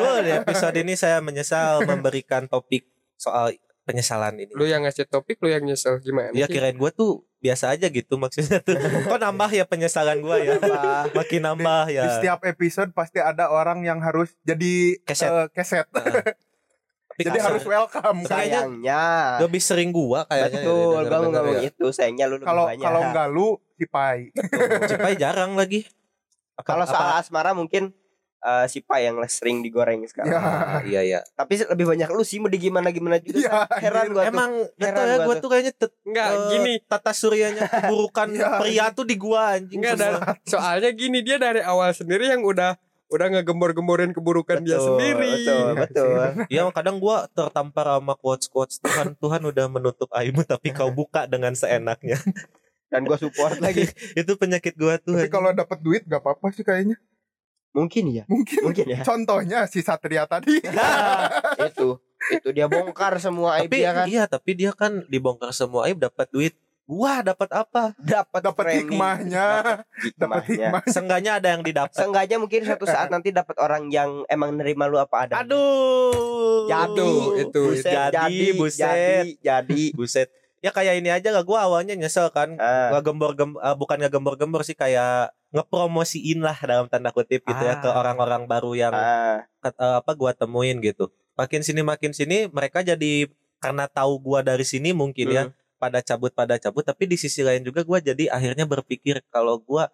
betul. Di episode ini saya menyesal memberikan topik soal penyesalan ini. Lu yang ngasih topik, lu yang nyesel gimana? Ya sih? kirain gua tuh biasa aja gitu maksudnya tuh. Kok nambah ya penyesalan gua ya? Apa? Makin nambah Di ya. setiap episode pasti ada orang yang harus jadi Keset. eh, keset. Tapi jadi kasar. harus welcome. Kayaknya- Sayangnya. lebih sering gua kayaknya. Betul, ya, gua mau ngomong ya. itu. Sayangnya lu Kalau kalau enggak lu si Pai. Cipai jarang lagi. Kalau apa- soal asmara mungkin eh, si Pai yang sering digoreng sekarang. Ya. Iya iya. Tapi lebih banyak lu sih mau di gimana gimana juga. Iya, San. Heran gua tuh. Emang Heran tau ya gua gua tuh. tuh kayaknya tet- Enggak, eh, gini. tata suryanya keburukan Iya. pria tuh di gua anjing. Enggak ada. Soalnya gini dia dari awal sendiri yang udah udah ngegembor-gemborin keburukan dia Betul, sendiri. Betul, betul. Iya kadang gua tertampar sama quotes quotes Tuhan Tuhan udah menutup aibmu tapi kau buka dengan seenaknya. Dan gua support lagi. Itu penyakit gua tuh. Tapi kalau dapat duit gak apa-apa sih kayaknya. Mungkin ya. Mungkin. Mungkin ya. Contohnya si Satria tadi. Nah, itu. Itu dia bongkar semua aib tapi dia kan. iya tapi dia kan dibongkar semua aib dapat duit. Gua dapat apa? Dapat Dapat hikmahnya. Dapat Hikmahnya. hikmah. Seenggaknya ada yang didapat. Seenggaknya mungkin suatu saat nanti dapat orang yang emang nerima lu apa ada. Aduh. Jadi itu, buset, jadi, jadi, buset. jadi, jadi. Buset. Ya kayak ini aja lah gua awalnya nyesel kan. Ah, Gua gembor gem eh, bukan ngegembor-gembor sih kayak ngepromosiin lah dalam tanda kutip gitu ya Ah. ke orang-orang baru yang ah, ket- eh, apa gua temuin gitu. Makin sini makin sini mereka jadi karena tahu gua dari sini mungkin ya Hmm. pada cabut pada cabut tapi di sisi lain juga gua jadi akhirnya berpikir kalau gua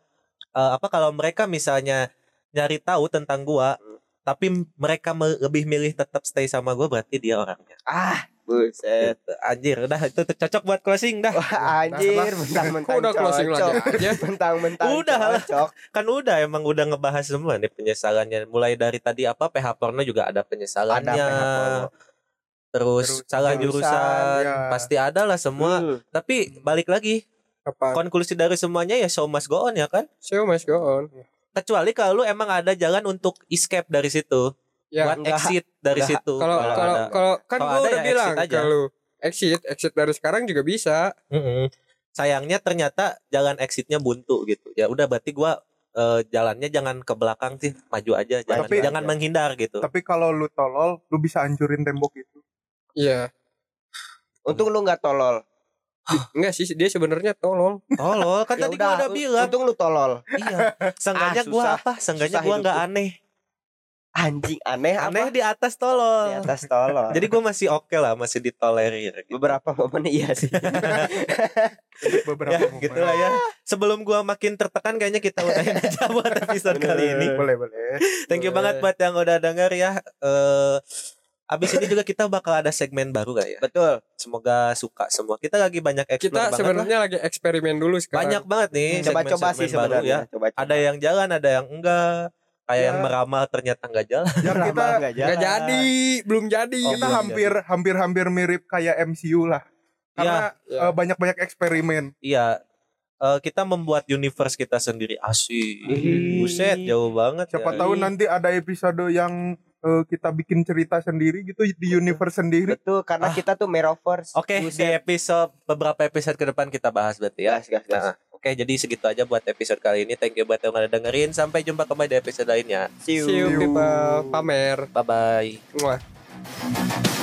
eh, apa kalau mereka misalnya nyari tahu tentang gua Hmm. tapi mereka me- lebih milih tetap stay sama gua berarti dia orangnya. ah, buset. Anjir, udah itu cocok buat closing dah. Wah, anjir, mentang-mentang udah closing lagi cocok. aja? Mentang-mentang Udah lah. cocok. Kan udah emang udah ngebahas semua nih penyesalannya. Mulai dari tadi apa PH porno juga ada penyesalannya. Ada PH porno. Terus, Terus salah jurusan, jurusan, ya. pasti ada lah semua. Hmm. Tapi balik lagi Apa? konklusi dari semuanya ya show must go on ya kan. Show must go on. Kecuali kalau lu emang ada jalan untuk escape dari situ, Ya, buat enggak. exit dari Enggak. situ. kalau Kalau kalau kan ada udah ya bilang exit aja. kalau exit exit dari sekarang juga bisa. Mm-mm. Sayangnya ternyata jalan exitnya buntu gitu. Ya udah berarti gua eh, jalannya jangan ke belakang sih, maju aja, jangan Tapi- jangan menghindar gitu. Tapi kalau lu tolol, lu bisa hancurin tembok itu. Iya. Untung lu nggak tolol. Enggak sih dia sebenarnya tolol. Tolol kan Ya tadi gua udah bilang. Untung lu tolol. Iya. Seenggaknya Ah, gua apa? Seenggaknya Susah gua nggak aneh. Anjing aneh Aneh apa? di atas tolol. Di atas tolol. Jadi gua masih oke lah, masih ditolerir. Gitu. beberapa momen iya sih. Beberapa Ya, momen. gitu lah ya. Sebelum gua makin tertekan kayaknya kita udahin aja buat episode Bener. kali ini. Boleh, boleh. Thank you Boleh. banget buat yang udah denger ya. Eh abis ini juga kita bakal ada segmen baru gak ya? Betul. Semoga suka semua. Kita lagi banyak explore Kita sebenarnya lagi eksperimen dulu sekarang. banyak banget nih Coba-coba segmen-segmen sih sebenarnya. ya. Coba. Ada yang jalan, ada yang enggak. Kayak Ya. yang meramal ternyata enggak jalan. Yang kita enggak Nggak jadi, belum jadi. Oh, kita belum hampir hampir hampir mirip kayak MCU lah. Karena Ya. eh, banyak-banyak eksperimen. Iya. Eh, kita membuat universe kita sendiri asik. Ih. Buset, jauh banget Siapa ya. tahu nanti ada episode yang eh, kita bikin cerita sendiri gitu di universe sendiri. Betul karena Ah. kita tuh Meroverse. Oke, di Buset. episode beberapa episode ke depan kita bahas berarti ya. Gas, gas, gas. Nah, Oke, jadi segitu aja buat episode kali ini. Thank you buat yang udah dengerin. Sampai jumpa kembali di episode lainnya. See you. See you people pamer. Bye bye. Muah.